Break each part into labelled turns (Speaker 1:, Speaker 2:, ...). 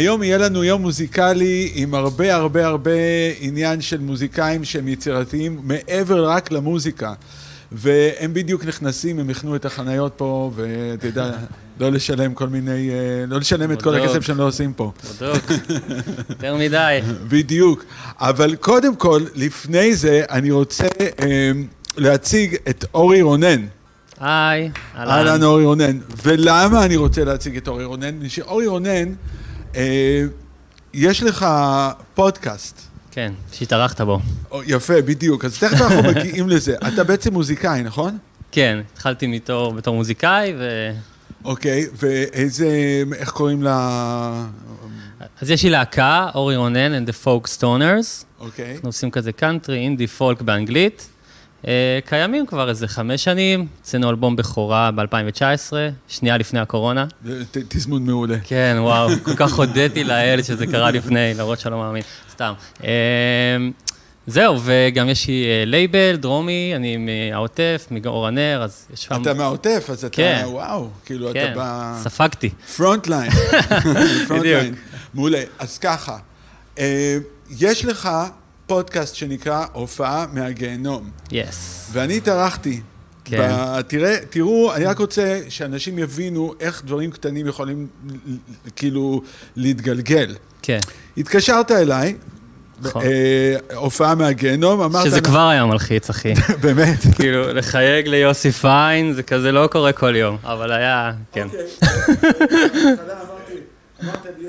Speaker 1: היום יהיה לנו יום מוזיקלי עם הרבה הרבה הרבה עניין של מוזיקאים שהם יצירתיים מעבר רק למוזיקה. והם בדיוק נכנסים, הם הכנו את החניות פה, ואתה יודע, לא לשלם כל מיני, אה, לא לשלם את כל. הכסף שהם לא עושים פה.
Speaker 2: בדוק. יותר מדי.
Speaker 1: בדיוק. אבל קודם כל, לפני זה, אני רוצה אה, להציג את אורי רונן.
Speaker 2: היי,
Speaker 1: אהלן אורי רונן. ולמה אני רוצה להציג את אורי רונן? שאורי רונן, יש לך פודקאסט.
Speaker 2: כן, שהתארחת בו.
Speaker 1: יפה, בדיוק. אז תכף אנחנו מגיעים לזה. אתה בעצם מוזיקאי, נכון?
Speaker 2: כן, התחלתי מתור, בתור מוזיקאי, ו...
Speaker 1: אוקיי, ואיזה, איך קוראים לה...
Speaker 2: אז יש לי להקה, אורי רונן and the folk stoners.
Speaker 1: אוקיי.
Speaker 2: אנחנו עושים כזה קאנטרי, אינדי, פולק באנגלית. אה, קיימים כבר איזה חמש שנים, הוצאנו אלבום בכורה ב-2019, שנייה לפני הקורונה.
Speaker 1: תזמון מעולה.
Speaker 2: כן, וואו, כל כך הודיתי לאל שזה קרה לפני, למרות שאני לא מאמין, סתם. אה, זהו, וגם יש לי אה, לייבל, דרומי, אני מהעוטף, מאור הנר, אז יש שם...
Speaker 1: אתה מהעוטף, אז אתה,
Speaker 2: כן.
Speaker 1: וואו, כאילו,
Speaker 2: כן,
Speaker 1: אתה ב...
Speaker 2: ספגתי.
Speaker 1: front line. front
Speaker 2: בדיוק.
Speaker 1: מעולה. אז ככה, יש לך פודקאסט שנקרא הופעה מהגיהנום,
Speaker 2: יס.
Speaker 1: ואני התארחתי.
Speaker 2: כן.
Speaker 1: ב- תראה, תראו, אני רק רוצה שאנשים יבינו איך דברים קטנים יכולים כאילו להתגלגל.
Speaker 2: כן.
Speaker 1: התקשרת אליי,
Speaker 2: נכון.
Speaker 1: אה, הופעה מהגיהנום, אמרת...
Speaker 2: שזה כבר היה מלחיץ, אחי.
Speaker 1: באמת.
Speaker 2: כאילו, לחייג ליוסי פיין, זה כזה לא קורה כל יום, אבל היה, כן.
Speaker 1: אמרת לי,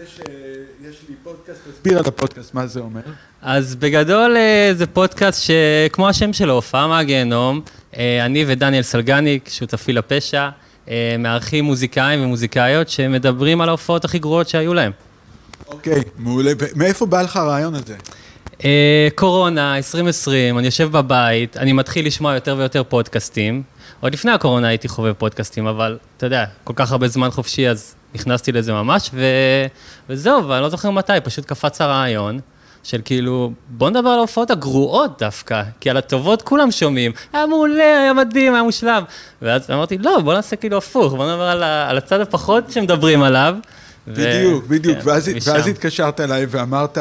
Speaker 1: יש לי פודקאסט, תסביר על הפודקאסט, מה זה אומר.
Speaker 2: אז בגדול אה, זה פודקאסט שכמו השם שלו, הופעה מהגיהנום, אה, אני ודניאל סלגניק, שותפי לפשע, אה, מארחים מוזיקאים ומוזיקאיות שמדברים על ההופעות הכי גרועות שהיו להם.
Speaker 1: אוקיי, מעולה. מאיפה בא לך הרעיון הזה?
Speaker 2: אה, קורונה, 2020, אני יושב בבית, אני מתחיל לשמוע יותר ויותר פודקאסטים. עוד לפני הקורונה הייתי חובב פודקאסטים, אבל אתה יודע, כל כך הרבה זמן חופשי, אז נכנסתי לזה ממש, ו... וזהו, ואני לא זוכר מתי, פשוט קפץ הרעיון. של כאילו, בוא נדבר על ההופעות הגרועות דווקא, כי על הטובות כולם שומעים, היה מעולה, היה מדהים, היה מושלם. ואז אמרתי, לא, בוא נעשה כאילו הפוך, בוא נדבר על, ה... על הצד הפחות שמדברים עליו. ו-
Speaker 1: בדיוק, בדיוק.
Speaker 2: כן,
Speaker 1: ואז,
Speaker 2: משם.
Speaker 1: ואז התקשרת אליי ואמרת,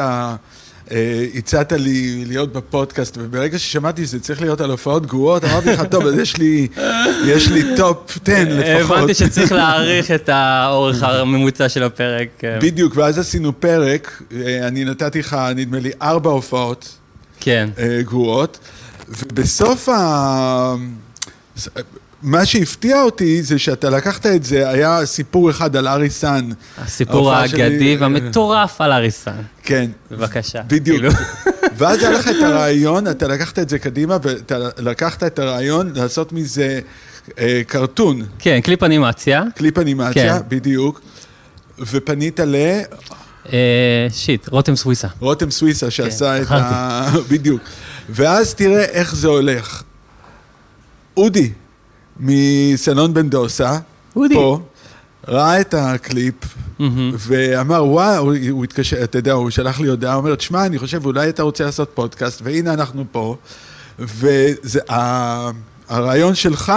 Speaker 1: הצעת לי להיות בפודקאסט, וברגע ששמעתי שזה צריך להיות על הופעות גרועות, אמרתי לך, טוב, אז יש לי, יש לי top 10 לפחות.
Speaker 2: הבנתי שצריך להעריך את האורך הממוצע של הפרק. כן.
Speaker 1: בדיוק, ואז עשינו פרק, אה, אני נתתי לך, נדמה לי, ארבע הופעות
Speaker 2: כן,
Speaker 1: אה, גרועות, ובסוף ה... מה שהפתיע אותי זה שאתה לקחת את זה, היה סיפור אחד על ארי סאן.
Speaker 2: הסיפור האגדי והמטורף על אריסן.
Speaker 1: כן.
Speaker 2: בבקשה.
Speaker 1: בדיוק.
Speaker 2: כאילו.
Speaker 1: ואז היה לך את הרעיון, אתה לקחת את זה קדימה, ואתה לקחת את הרעיון לעשות מזה אה, קרטון,
Speaker 2: כן, קליפ אנימציה.
Speaker 1: קליפ אנימציה,
Speaker 2: כן.
Speaker 1: בדיוק, ופנית
Speaker 2: אה, shit, רותם סוויסה.
Speaker 1: לרותם סוויסה שעשה את
Speaker 2: זכרתי.
Speaker 1: ה... בדיוק. ואז תראה איך זה הולך. אודי, מסלון בן דוסה,
Speaker 2: אודי.
Speaker 1: פה, ראה את הקליפ,
Speaker 2: מהמם.
Speaker 1: ואמר, וואו, הוא, הוא התקשר, אתה יודע, הוא שלח לי הודעה, הוא אומר, תשמע, אני חושב, אולי אתה רוצה לעשות פודקאסט, והנה אנחנו פה, והרעיון שלך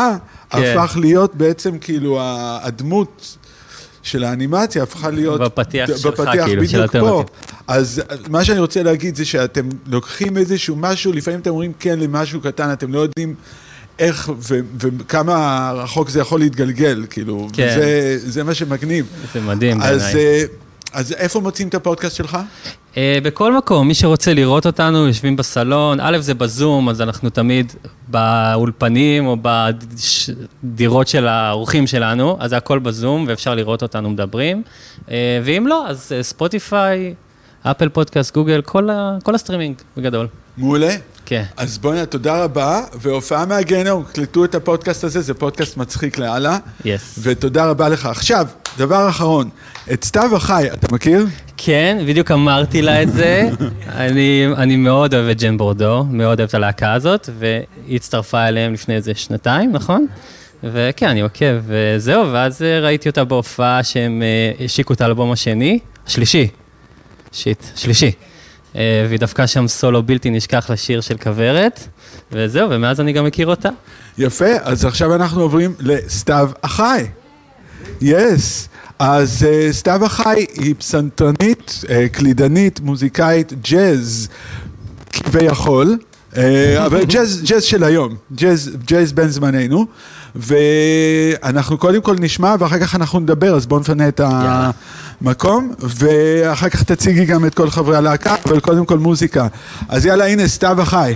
Speaker 2: כן.
Speaker 1: הפך להיות בעצם כאילו הדמות של האנימציה, הפכה להיות...
Speaker 2: בפתיח שלך,
Speaker 1: בפתיח,
Speaker 2: כאילו, של. האלטרנטיב.
Speaker 1: אז מה שאני רוצה להגיד זה שאתם לוקחים איזשהו משהו, לפעמים אתם אומרים כן למשהו קטן, אתם לא יודעים איך ו- וכמה רחוק זה יכול להתגלגל, כאילו,
Speaker 2: כן.
Speaker 1: וזה זה מה שמגניב.
Speaker 2: זה מדהים
Speaker 1: אז,
Speaker 2: בעיניי.
Speaker 1: אה, אז איפה מוצאים את הפודקאסט שלך?
Speaker 2: אה, בכל מקום, מי שרוצה לראות אותנו, יושבים בסלון, א', זה בזום, אז אנחנו תמיד באולפנים או בדירות של האורחים שלנו, אז זה הכל בזום, ואפשר לראות אותנו מדברים. אה, ואם לא, אז ספוטיפיי, אפל פודקאסט, גוגל, כל, ה- כל הסטרימינג בגדול.
Speaker 1: מעולה.
Speaker 2: כן.
Speaker 1: אז בוא'נה, תודה רבה, והופעה מהגיהנום, קלטו את הפודקאסט הזה, זה פודקאסט מצחיק לאללה,
Speaker 2: yes.
Speaker 1: ותודה רבה לך. עכשיו, דבר אחרון, את סתיו החי, אתה מכיר?
Speaker 2: כן, בדיוק אמרתי לה את זה. אני, אני מאוד אוהב את ג'יין בורדו, מאוד אוהב את הלהקה הזאת, והיא הצטרפה אליהם לפני איזה שנתיים, נכון? וכן, אני עוקב, וזהו, ואז אה, ראיתי אותה בהופעה שהם אה, השיקו את האלבום השני, השלישי, שיט, שלישי. אה, והיא דווקא שם סולו בלתי נשכח לשיר של כוורת, וזהו, ומאז אני גם מכיר אותה.
Speaker 1: יפה, אז עכשיו אנחנו עוברים לסתיו אחי. יס. אז uh, סתיו אחי היא פסנתרנית, uh, קלידנית, מוזיקאית, ג'אז, כביכול, uh, אבל ג'אז, ג'אז של היום, ג'אז, ג'אז בין זמננו, ואנחנו קודם כל נשמע ואחר כך אנחנו נדבר, אז בואו נפנה את המקום, ואחר כך תציגי גם את כל חברי הלהקה, אבל קודם כל מוזיקה. אז יאללה, הנה, סתיו אחי.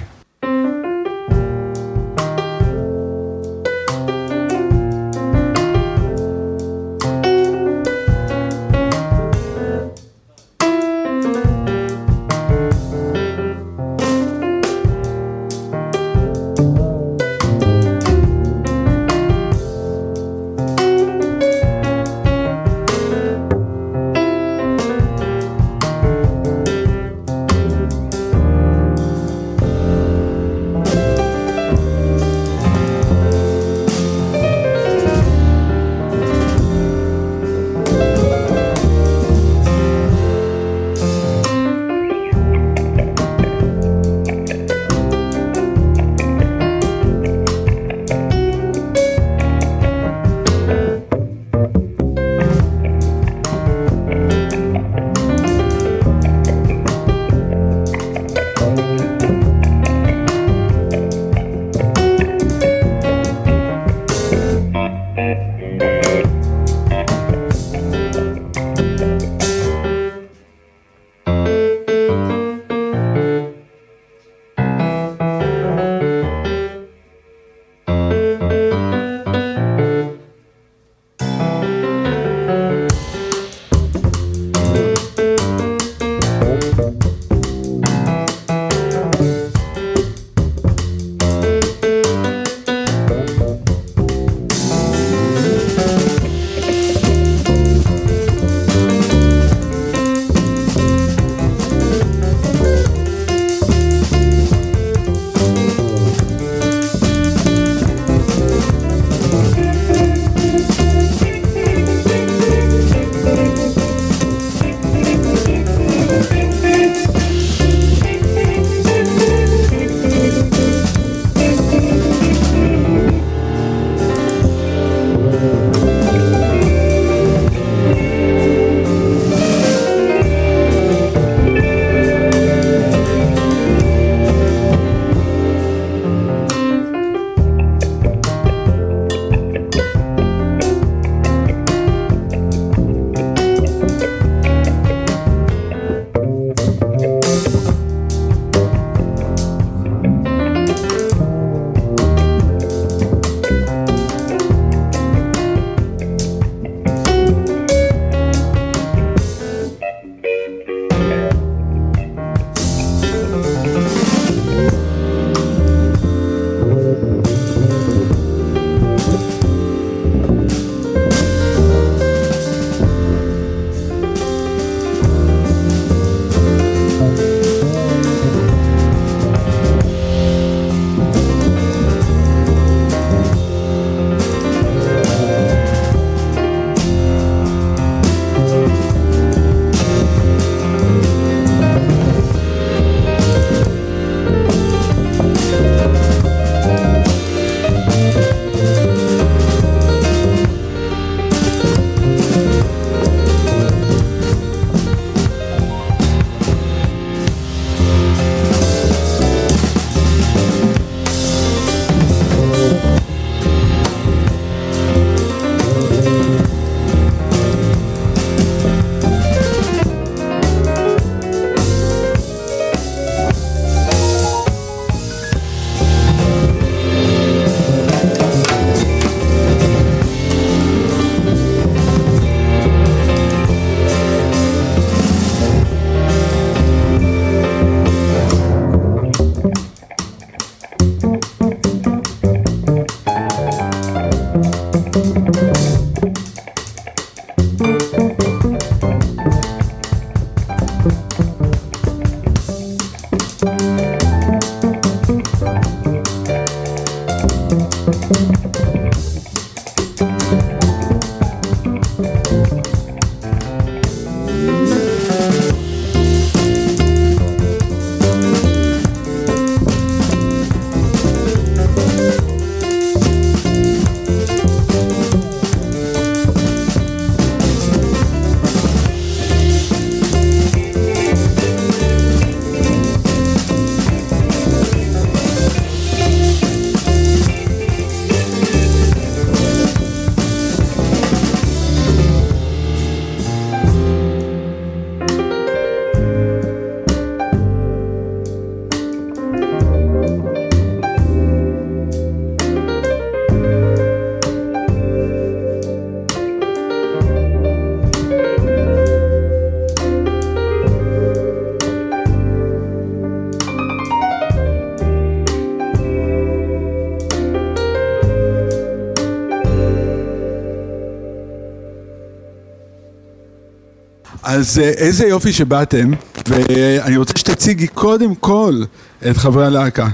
Speaker 1: אז אה, איזה יופי שבאתם, ואני רוצה שתציגי קודם כל את חברי הלהקה.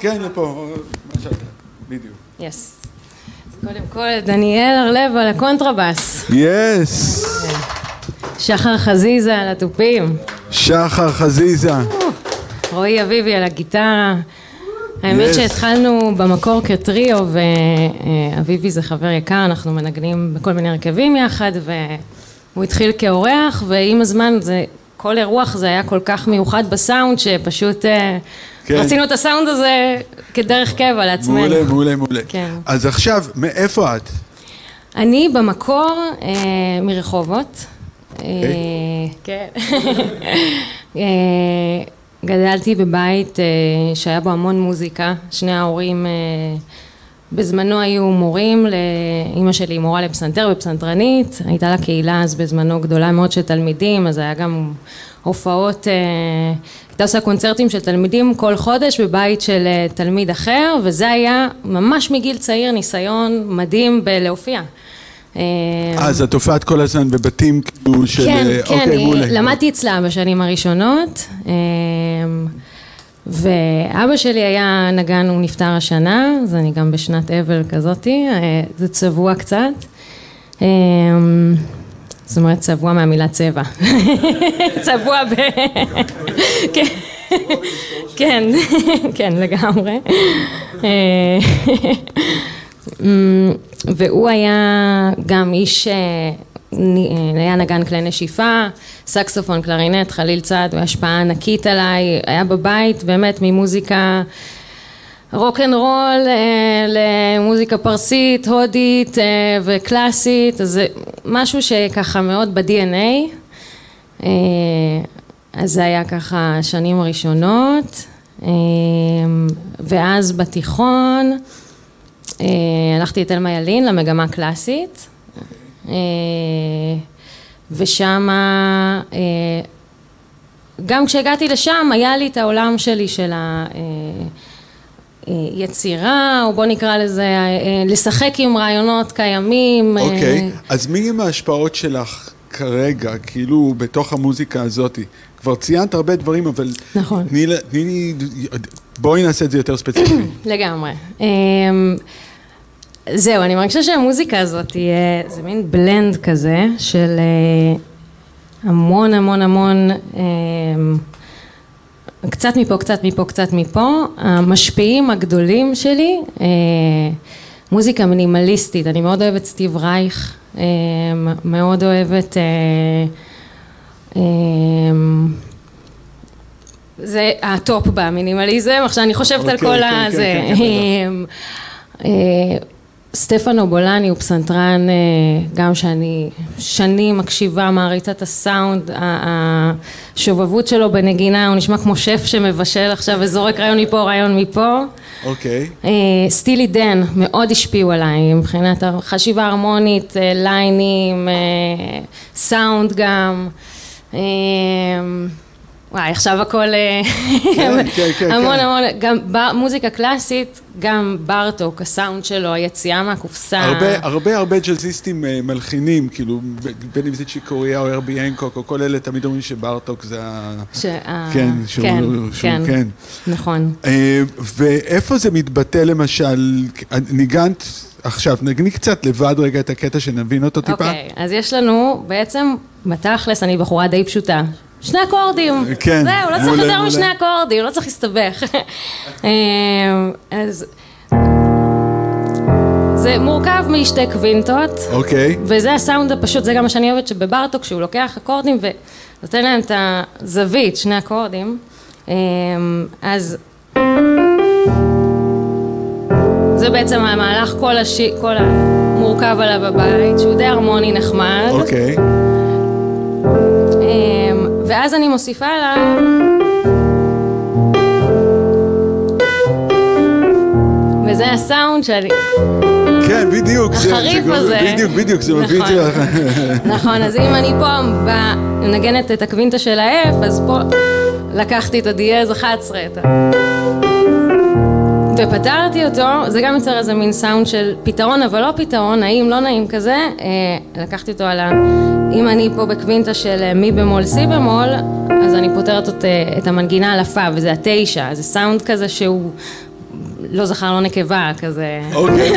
Speaker 1: כן, לפה, מה שאתה, בדיוק.
Speaker 3: Yes. קודם כל, דניאל הרלב על הקונטרבאס.
Speaker 1: Yes!
Speaker 3: שחר חזיזה על התופים.
Speaker 1: שחר חזיזה.
Speaker 3: רועי אביבי על הגיטרה. האמת
Speaker 1: Yes.
Speaker 3: שהתחלנו במקור כטריו, ואביבי זה חבר יקר, אנחנו מנגנים בכל מיני הרכבים יחד, והוא התחיל כאורח, ועם הזמן זה, כל אירוח זה היה כל כך מיוחד בסאונד, שפשוט אה,
Speaker 1: כן.
Speaker 3: רצינו את הסאונד הזה כדרך קבע לעצמנו.
Speaker 1: מעולה, מעולה, מעולה.
Speaker 3: כן.
Speaker 1: אז עכשיו, מאיפה את?
Speaker 3: אני במקור אה, מרחובות. אה, כן. אה, גדלתי בבית אה, שהיה בו המון מוזיקה. שני ההורים אה, בזמנו היו מורים, לאימא שלי מורה לפסנתר ופסנתרנית, הייתה לה קהילה אז בזמנו גדולה מאוד של תלמידים, אז היה גם הופעות, אה, הייתה עושה קונצרטים של תלמידים כל חודש בבית של אה, תלמיד אחר, וזה היה ממש מגיל צעיר ניסיון מדהים בלהופיע. אה,
Speaker 1: אז את הופעת כל הזמן בבתים כאילו של...
Speaker 3: כן, כן,
Speaker 1: אוקיי.
Speaker 3: למדתי אצלה בשנים הראשונות, ואבא שלי היה נגן, הוא נפטר השנה, אז אני גם בשנת אבל כזאתי, אה, זה צבוע קצת. אמ, זאת אומרת צבוע מהמילה צבע. צבוע ב... כן, כן, כן, לגמרי. אה, אמ, והוא היה גם איש, אה, אה, היה נגן כלי נשיפה, סקסופון, קלרינט, חליל צד, הוא היה השפעה ענקית עליי, היה בבית באמת ממוזיקה רוק אנד רול אה, למוזיקה פרסית, הודית אה, וקלאסית, אז זה משהו שככה מאוד ב-DNA. אה, אז זה היה ככה השנים הראשונות, אה, ואז בתיכון אה, הלכתי לתלמה ילין למגמה קלאסית, אה, ושם גם כשהגעתי לשם היה לי את העולם שלי של היצירה, או בוא נקרא לזה, אה, לשחק עם רעיונות קיימים. אה,
Speaker 1: אוקיי, אז מי הם ההשפעות שלך כרגע, כאילו, בתוך המוזיקה הזאת? כבר ציינת הרבה דברים, אבל...
Speaker 3: נכון.
Speaker 1: תני לי... בואי נעשה את זה יותר ספציפי.
Speaker 3: לגמרי. זהו, אני מרגישה שהמוזיקה הזאת היא, אה, זה מין בלנד כזה של אה, המון המון המון, אמ, קצת מפה, קצת מפה, קצת מפה. המשפיעים הגדולים שלי, אה, מוזיקה מינימליסטית, אני מאוד אוהבת סטיב רייך, אה, מאוד אוהבת... אה, זה הטופ במינימליזם, עכשיו אני חושבת על
Speaker 1: אוקיי,
Speaker 3: כל,
Speaker 1: כן,
Speaker 3: ה...
Speaker 1: כן,
Speaker 3: סטפנו בולני הוא פסנתרן, אה, גם שאני שנים מקשיבה, מעריצה את הסאונד, השובבות שלו בנגינה, הוא נשמע כמו שף שמבשל עכשיו וזורק רעיון מפה, רעיון מפה.
Speaker 1: אוקיי.
Speaker 3: אה, סטילי דן מאוד השפיעו עליי מבחינת החשיבה ההרמונית, אה, ליינים, סאונד גם. וואי, עכשיו הכל... אה,
Speaker 1: כן, כן, כן,
Speaker 3: המון
Speaker 1: כן.
Speaker 3: המון, גם במוזיקה קלאסית, גם בארטוק, הסאונד שלו, היציאה מהקופסה.
Speaker 1: הרבה, הרבה, הרבה ג'אזיסטים אה, מלחינים, כאילו, בין אם זה צ'יקוריה או הרבי הנקוק, או כל אלה תמיד אומרים שברטוק זה ה...
Speaker 3: ש-
Speaker 1: כן, שהוא
Speaker 3: כן,
Speaker 1: שהוא
Speaker 3: כן,
Speaker 1: כן.
Speaker 3: נכון.
Speaker 1: אה, ואיפה זה מתבטא למשל, ניגנת עכשיו, נגני קצת לבד רגע את הקטע שנבין אותו טיפה.
Speaker 3: אוקיי, אז יש לנו בעצם, בתכלס, אני בחורה די פשוטה. שני אקורדים.
Speaker 1: כן,
Speaker 3: זהו, לא צריך יותר. משני אקורדים, לא צריך להסתבך. אמ, אז... זה מורכב משתי קווינטות,
Speaker 1: אוקיי.
Speaker 3: וזה הסאונד הפשוט, זה גם מה שאני אוהבת שבברטוק, שהוא לוקח אקורדים ונותן להם את הזווית, שני אקורדים. אמ, אז... זה בעצם המהלך כל, השי, כל המורכב עליו בבית, שהוא די הרמוני נחמד.
Speaker 1: אוקיי.
Speaker 3: אמ, ואז אני מוסיפה לה... וזה הסאונד שאני...
Speaker 1: כן, בדיוק.
Speaker 3: החריף
Speaker 1: זה-
Speaker 3: הזה.
Speaker 1: בדיוק, בדיוק, זה מביא את זה.
Speaker 3: נכון, אז אם אני פה מנגנת את הקווינטה של ה-F, אז פה לקחתי את הדיאז 11, את ה... ופתרתי אותו, זה גם יוצר איזה מין סאונד של פתרון, אבל לא פתרון, נעים, לא נעים כזה, אה, לקחתי אותו על ה... אם אני פה בקווינטה של אה, מי במול, סי במול, אז אני פותרת את, אה, את המנגינה על הפה, וזה התשע, זה סאונד כזה שהוא לא זכר, לא נקבה, כזה...
Speaker 1: אוקיי.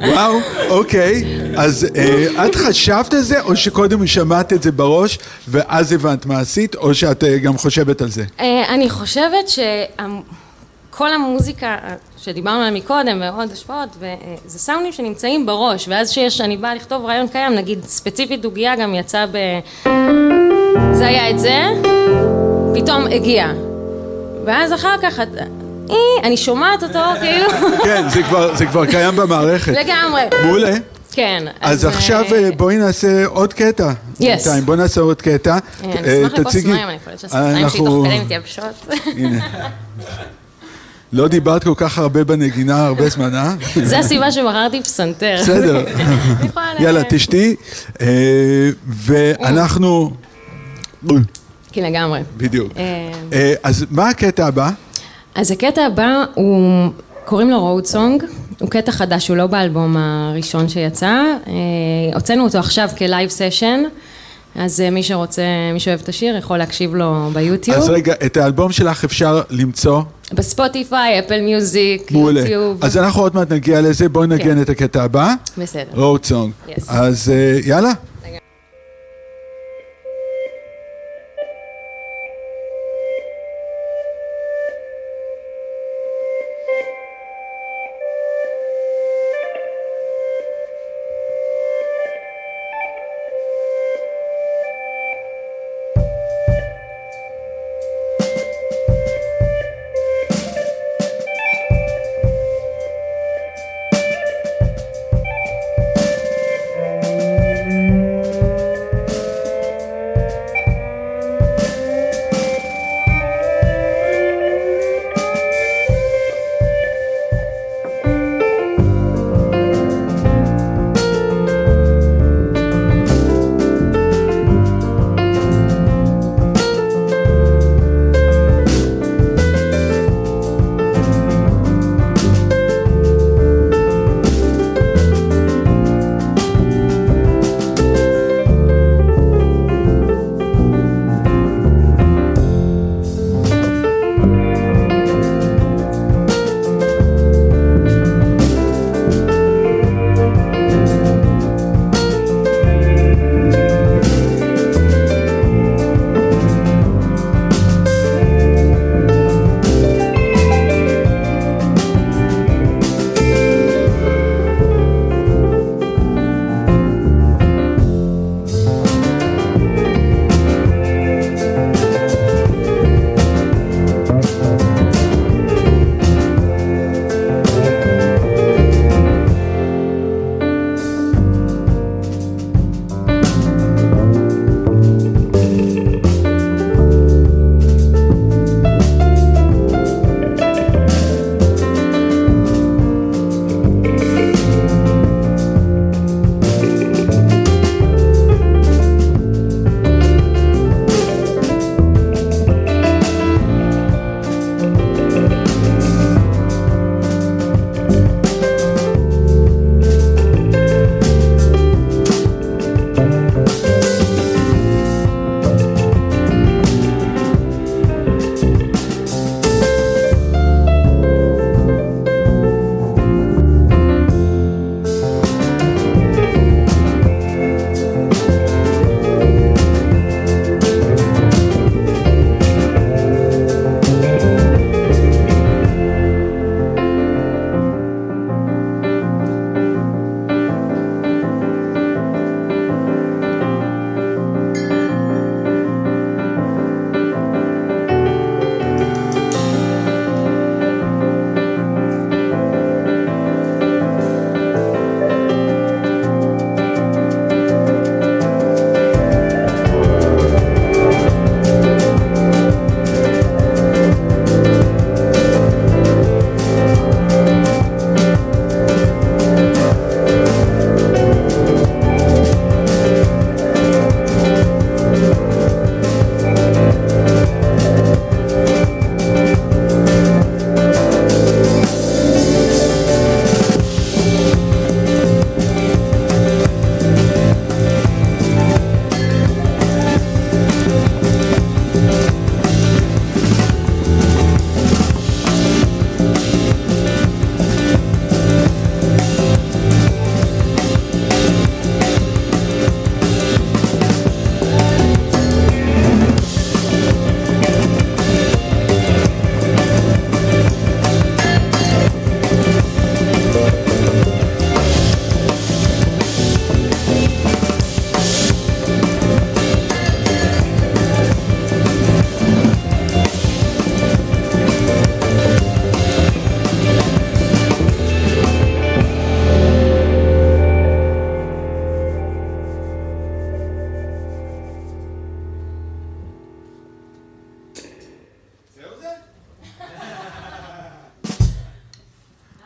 Speaker 1: וואו, אוקיי. אז אה, את חשבת על זה, או שקודם שמעת את זה בראש, ואז הבנת מה עשית, או שאת אה, גם חושבת על זה?
Speaker 3: אה, אני חושבת שכל המוזיקה שדיברנו עליה מקודם, ועוד השפעות, אה, זה סאונדים שנמצאים בראש, ואז שיש, אני באה לכתוב רעיון קיים, נגיד ספציפית דוגיה גם יצא ב... זה היה את זה, פתאום הגיע. ואז אחר כך, את- אי, אני שומעת אותו, כאילו,
Speaker 1: כן, זה כבר- זה כבר קיים במערכת.
Speaker 3: לגמרי.
Speaker 1: מעולה.
Speaker 3: כן.
Speaker 1: אז עכשיו
Speaker 3: אה,
Speaker 1: אה, בואי נעשה עוד קטע. בינתיים. בואי נעשה עוד קטע.
Speaker 3: אה,
Speaker 1: אה,
Speaker 3: אני אשמח לכוס. מים, אני חושבת שהשפתיים שלי
Speaker 1: אנחנו-
Speaker 3: תוך כדי מתייבשות.
Speaker 1: לא דיברת כל כך הרבה בנגינה הרבה זמן, אה?
Speaker 3: זה הסיבה שבחרתי פסנתר.
Speaker 1: בסדר. יאללה, תשתי. אה, ואנחנו...
Speaker 3: כן, לגמרי.
Speaker 1: בדיוק.
Speaker 3: אה,
Speaker 1: אה, אז מה הקטע הבא?
Speaker 3: אז הקטע הבא הוא, קוראים לו Road Song, הוא קטע חדש, הוא לא באלבום הראשון שיצא, הוצאנו אותו עכשיו כ live session, אז מי שרוצה, מי שאוהב את השיר יכול להקשיב לו ביוטיוב,
Speaker 1: אז רגע, את האלבום שלך אפשר למצוא.
Speaker 3: בספוטיפיי, Apple Music,
Speaker 1: מעולה.
Speaker 3: יוטיוב,
Speaker 1: אז אנחנו עוד מעט נגיע לזה, בואי נגן
Speaker 3: כן.
Speaker 1: את הקטע הבא.
Speaker 3: בסדר.
Speaker 1: Road Song.
Speaker 3: Yes.
Speaker 1: אז אה, יאללה.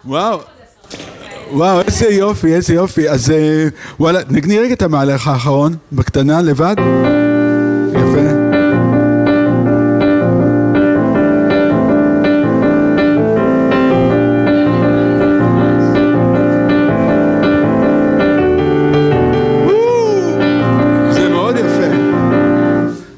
Speaker 1: וואו. וואו, איזה יופי, איזה יופי. אז אה, וואלה, נגני רגע את המהלך האחרון, בקטנה, לבד. יפה.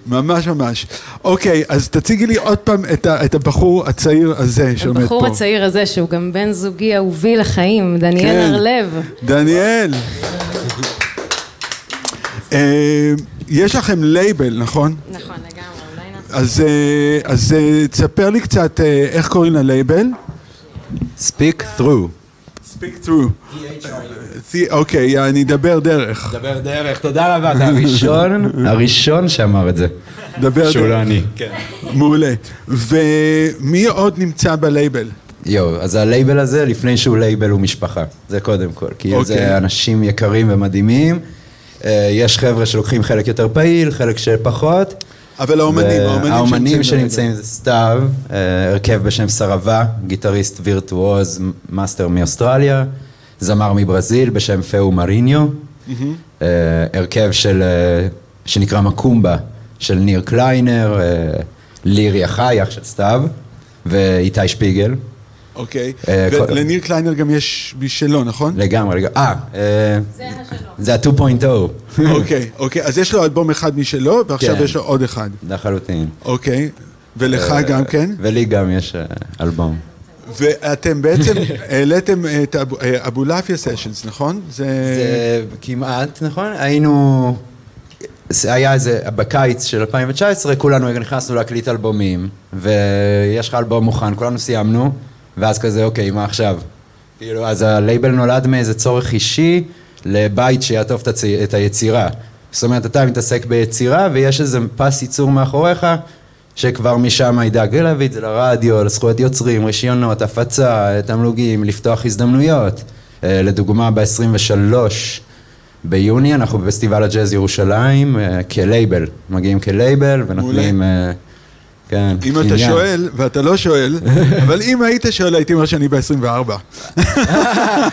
Speaker 1: ממש ממש. אוקיי, אז תציגי לי עוד פעם את, ה, את הבחור הצעיר הזה שעומד פה.
Speaker 3: הבחור הצעיר הזה, שהוא גם בן זוגי אהובי לחיים, דניאל
Speaker 1: כן.
Speaker 3: הרלב.
Speaker 1: דניאל. אה, יש לכם לייבל, נכון?
Speaker 3: נכון, לגמרי, אולי נעשה...
Speaker 1: אז, אה, אז אה, תספר לי קצת אה, איך קוראים ללייבל.
Speaker 4: Speak through.
Speaker 1: Speak through. אוקיי, אני אדבר דרך.
Speaker 4: דבר דרך, תודה רבה, אתה הראשון, הראשון שאמר את זה.
Speaker 1: דבר
Speaker 4: שהוא לא. אני. כן.
Speaker 1: מעולה. ומי עוד נמצא בלייבל?
Speaker 4: יואו, אז הלייבל הזה, לפני שהוא לייבל הוא משפחה. זה קודם כל. כי
Speaker 1: אוקיי.
Speaker 4: זה אנשים יקרים ומדהימים. אה, יש חבר'ה שלוקחים חלק יותר פעיל, חלק שפחות.
Speaker 1: אבל האומנים, האומנים
Speaker 4: האומנים
Speaker 1: שנמצאים
Speaker 4: זה סתיו, אה, הרכב בשם סרבה, גיטריסט וירטואוז, מאסטר מאוסטרליה, זמר מברזיל בשם פאו מריניו, אה, הרכב של, שנקרא מקומבה של ניר קליינר, אה, לירי החי, אח של סתיו, ואיתי שפיגל.
Speaker 1: אוקיי.
Speaker 4: אה,
Speaker 1: ולניר קליינר גם יש משלו, נכון?
Speaker 4: לגמרי, לגמרי. אה, אה, זה ה-2.0.
Speaker 1: אוקיי, אוקיי. אז יש לו אלבום אחד משלו, ועכשיו
Speaker 4: כן.
Speaker 1: יש לו עוד אחד.
Speaker 4: לחלוטין.
Speaker 1: אוקיי. ולך גם כן?
Speaker 4: ולי גם יש אלבום.
Speaker 1: ואתם בעצם העליתם את אבו- אבולעפיה סשנס, נכון? זה...
Speaker 4: זה כמעט, נכון? היינו... זה היה איזה, בקיץ של 2019, כולנו נכנסנו להקליט אלבומים, ויש לך אלבום מוכן, כולנו סיימנו, ואז כזה, אוקיי, מה עכשיו? כאילו, אז הלייבל נולד מאיזה צורך אישי לבית שיעטוף את, היצירה. זאת אומרת, אתה מתעסק ביצירה, ויש איזה פס ייצור מאחוריך, שכבר משם ידאג להביא את זה לרדיו, לזכויות יוצרים, רישיונות, הפצה, תמלוגים, לפתוח הזדמנויות. אה, לדוגמה, ב-23 ביוני אנחנו בפסטיבל הג'אז ירושלים אה, כלייבל, מגיעים כלייבל ונותנים... אה, כן,
Speaker 1: אם אתה
Speaker 4: עניין.
Speaker 1: שואל, ואתה לא שואל, אבל אם היית שואל, הייתי אומר שאני ב-24.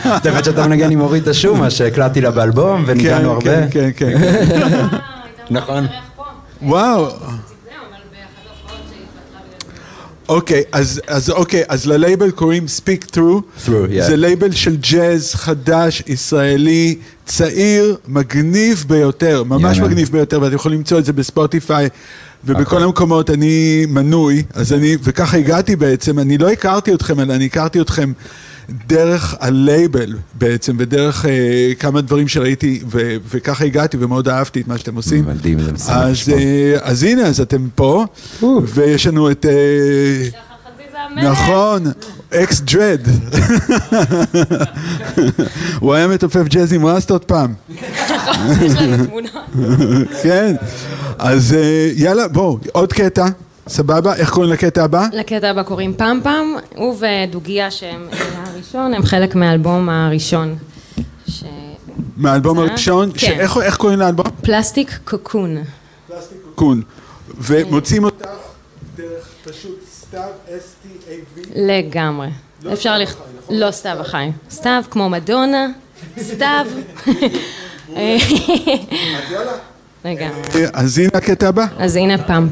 Speaker 4: האמת שאתה מנגן עם אורית אשומה שהקלטתי לה באלבום וניגנו הרבה.
Speaker 1: כן, כן, כן.
Speaker 4: נכון.
Speaker 1: וואו. אוקיי, אז, אז אוקיי, אז ללייבל קוראים Speak Through.
Speaker 4: Through, yeah.
Speaker 1: זה לייבל של ג'אז חדש, ישראלי, צעיר, מגניב ביותר, ממש. מגניב ביותר, ואתם יכולים למצוא את זה בספוטיפיי. ובכל
Speaker 4: אוקיי.
Speaker 1: המקומות אני מנוי, אז אני, וככה הגעתי בעצם, אני לא הכרתי אתכם, אלא אני הכרתי אתכם דרך הלייבל בעצם, ודרך אה, כמה דברים שראיתי, ו, וככה הגעתי ומאוד אהבתי את מה שאתם עושים.
Speaker 4: מדהים, זה משמח
Speaker 1: אז,
Speaker 4: לשמוע.
Speaker 1: אה, אז הנה, אז אתם פה, ויש לנו את... אה, נכון, אקס דרד. הוא היה מתופף ג'אז עם רסטות פעם. כן. אז אה, יאללה, בואו, עוד קטע, סבבה? איך קוראים לקטע הבא?
Speaker 3: לקטע הבא קוראים פעם פעם, הוא ודוגיה שהם אה, הראשון, הם חלק מהאלבום הראשון. ש-
Speaker 1: מהאלבום? הראשון,
Speaker 3: כן.
Speaker 1: שאיך איך קוראים לאלבום?
Speaker 3: פלסטיק קוקון.
Speaker 1: קון. ומוצאים אותך דרך פשוט סתיו, S-T-A-V.
Speaker 3: לגמרי. אפשר לכ... לא סתיו החי. סתיו כמו מדונה, סתיו. לגמרי.
Speaker 1: אז הנה הקטע הבא.
Speaker 3: אז הנה פעם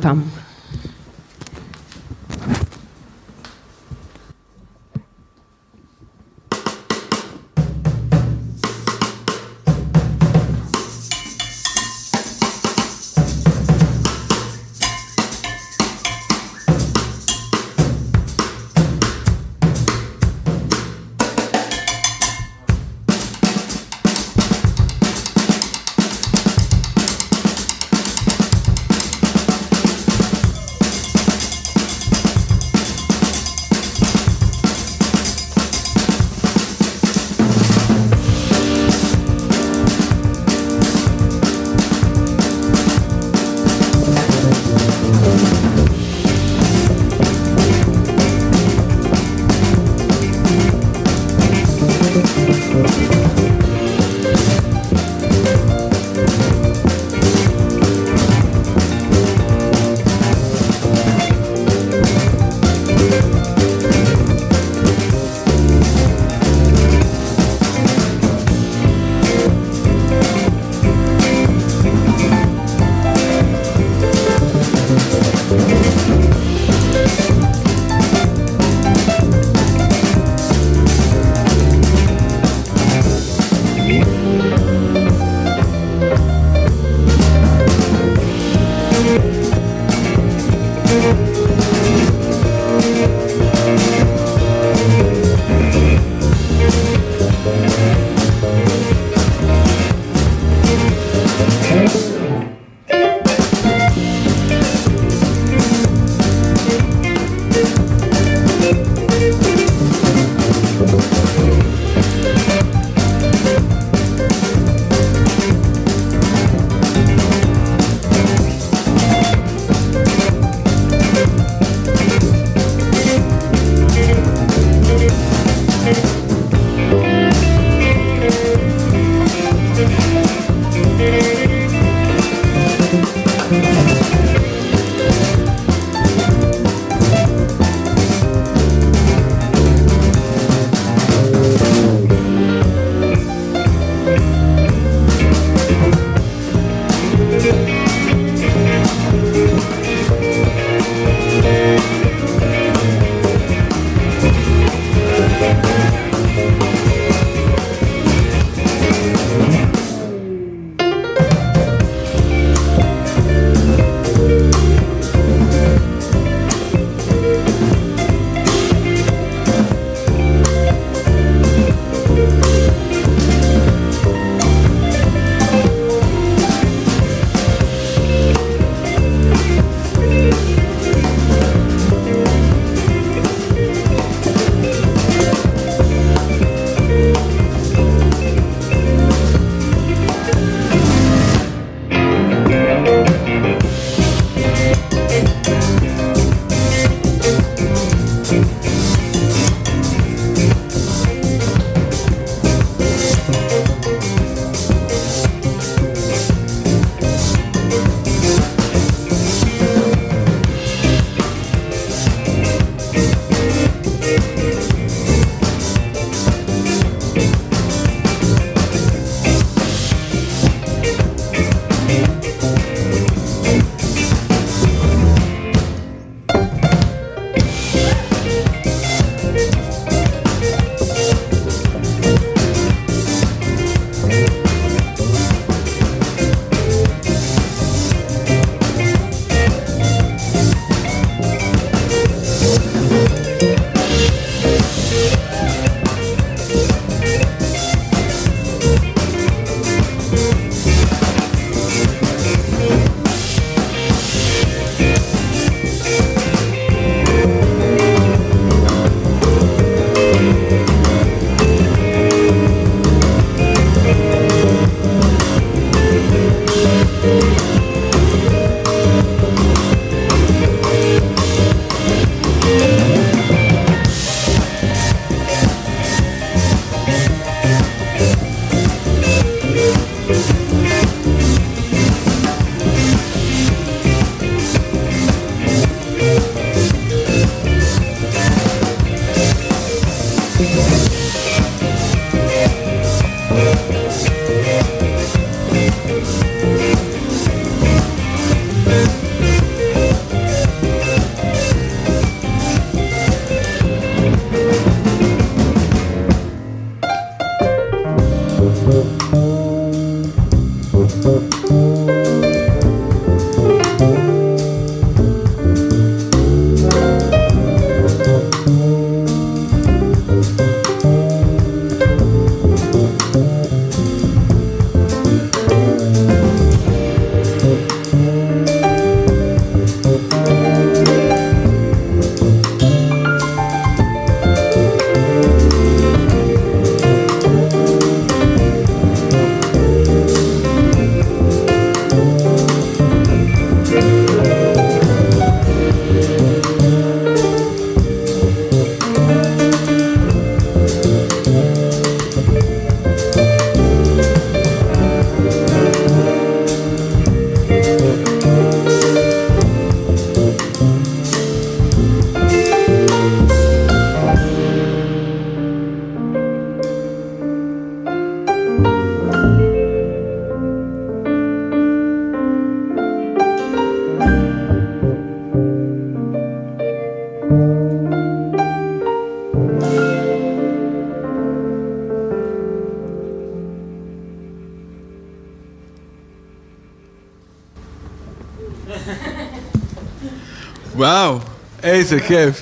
Speaker 1: וואו, איזה כיף.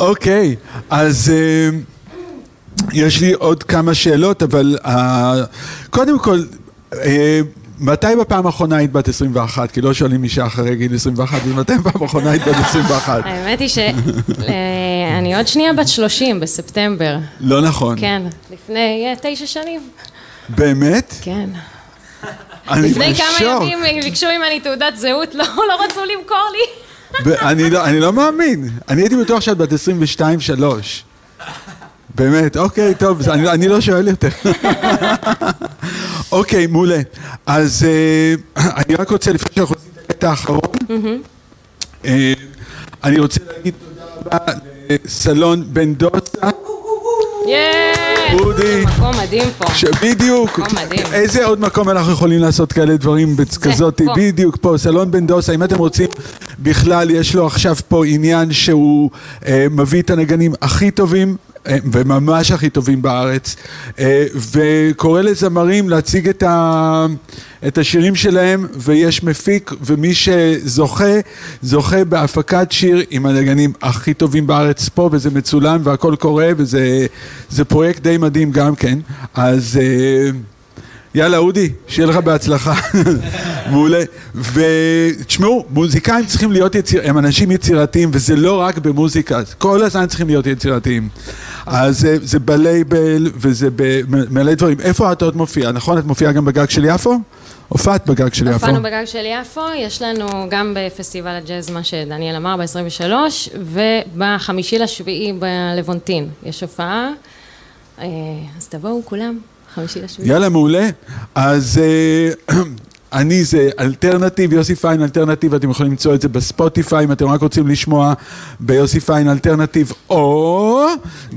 Speaker 1: אוקיי, אז אה, יש לי עוד כמה שאלות, אבל אה, קודם כל, אה, מתי בפעם האחרונה היית בת 21? כי לא שואלים אישה אחרי גיל 21, אז מתי בפעם האחרונה היית בת 21?
Speaker 3: האמת היא שאני עוד שנייה בת 30 בספטמבר.
Speaker 1: לא נכון.
Speaker 3: כן, לפני תשע שנים.
Speaker 1: באמת?
Speaker 3: כן. לפני כמה. ימים ביקשו ממני תעודת זהות, לא לא רצו למכור לי.
Speaker 1: אני לא, אני לא מאמין. אני הייתי בטוח שאת בת 22-3. באמת, אוקיי, טוב, אני, אני לא שואל יותר. אוקיי, מעולה. אז אה, אני רק רוצה, לפני שאנחנו עושים את הקטע האחרון, אה, אני רוצה להגיד תודה רבה לסלון בן דוסה! אודי.
Speaker 3: מקום מדהים פה.
Speaker 1: שבדיוק,
Speaker 3: מקום מדהים.
Speaker 1: איזה עוד מקום אנחנו יכולים לעשות כאלה דברים כזאת. בדיוק פה, סלון בן דוסה, אם אתם רוצים, בכלל יש לו עכשיו פה עניין שהוא אה, מביא את הנגנים הכי טובים. וממש הכי טובים בארץ, אה, וקורא לזמרים להציג את, ה, את השירים שלהם, ויש מפיק, ומי שזוכה, זוכה בהפקת שיר עם הנגנים הכי טובים בארץ פה, וזה מצולם והכל קורה, וזה זה פרויקט די מדהים גם כן, אז... אה, יאללה, אודי, שיהיה לך בהצלחה. מעולה. ותשמעו, מוזיקאים צריכים להיות יציר... הם אנשים יצירתיים, וזה לא רק במוזיקה, כל הזמן צריכים להיות יצירתיים. אז זה, זה בלייבל, וזה במלא דברים. איפה את עוד מופיעה? נכון? את מופיעה גם בגג של יפו? הופעת בגג של יפו.
Speaker 3: הופענו בגג של יפו, יש לנו גם בפסטיבל הג'אז, מה שדניאל אמר, ב-23, ובחמישי לשביעי בלוונטין יש הופעה. אה, אז תבואו כולם, חמישי לשביעי.
Speaker 1: יאללה, מעולה. אז אה, אני זה Alternative, יוסי פיין Alternative, אתם יכולים למצוא את זה בספוטיפיי, אם אתם רק רוצים לשמוע ביוסי פיין Alternative, או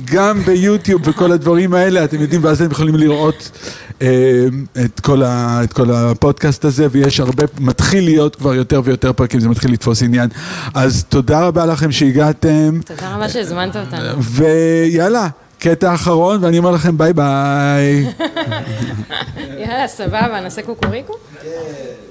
Speaker 1: גם ביוטיוב וכל הדברים האלה, אתם יודעים, ואז אתם יכולים לראות אה, את כל, ה, את כל הפודקאסט הזה, ויש הרבה, מתחיל להיות כבר יותר ויותר פרקים, זה מתחיל לתפוס עניין. אז תודה רבה לכם שהגעתם,
Speaker 3: תודה רבה שהזמנת אותנו.
Speaker 1: ויאללה. קטע אחרון, ואני אומר לכם ביי ביי.
Speaker 3: יאללה, סבבה, נעשה קוקוריקו?
Speaker 5: Thank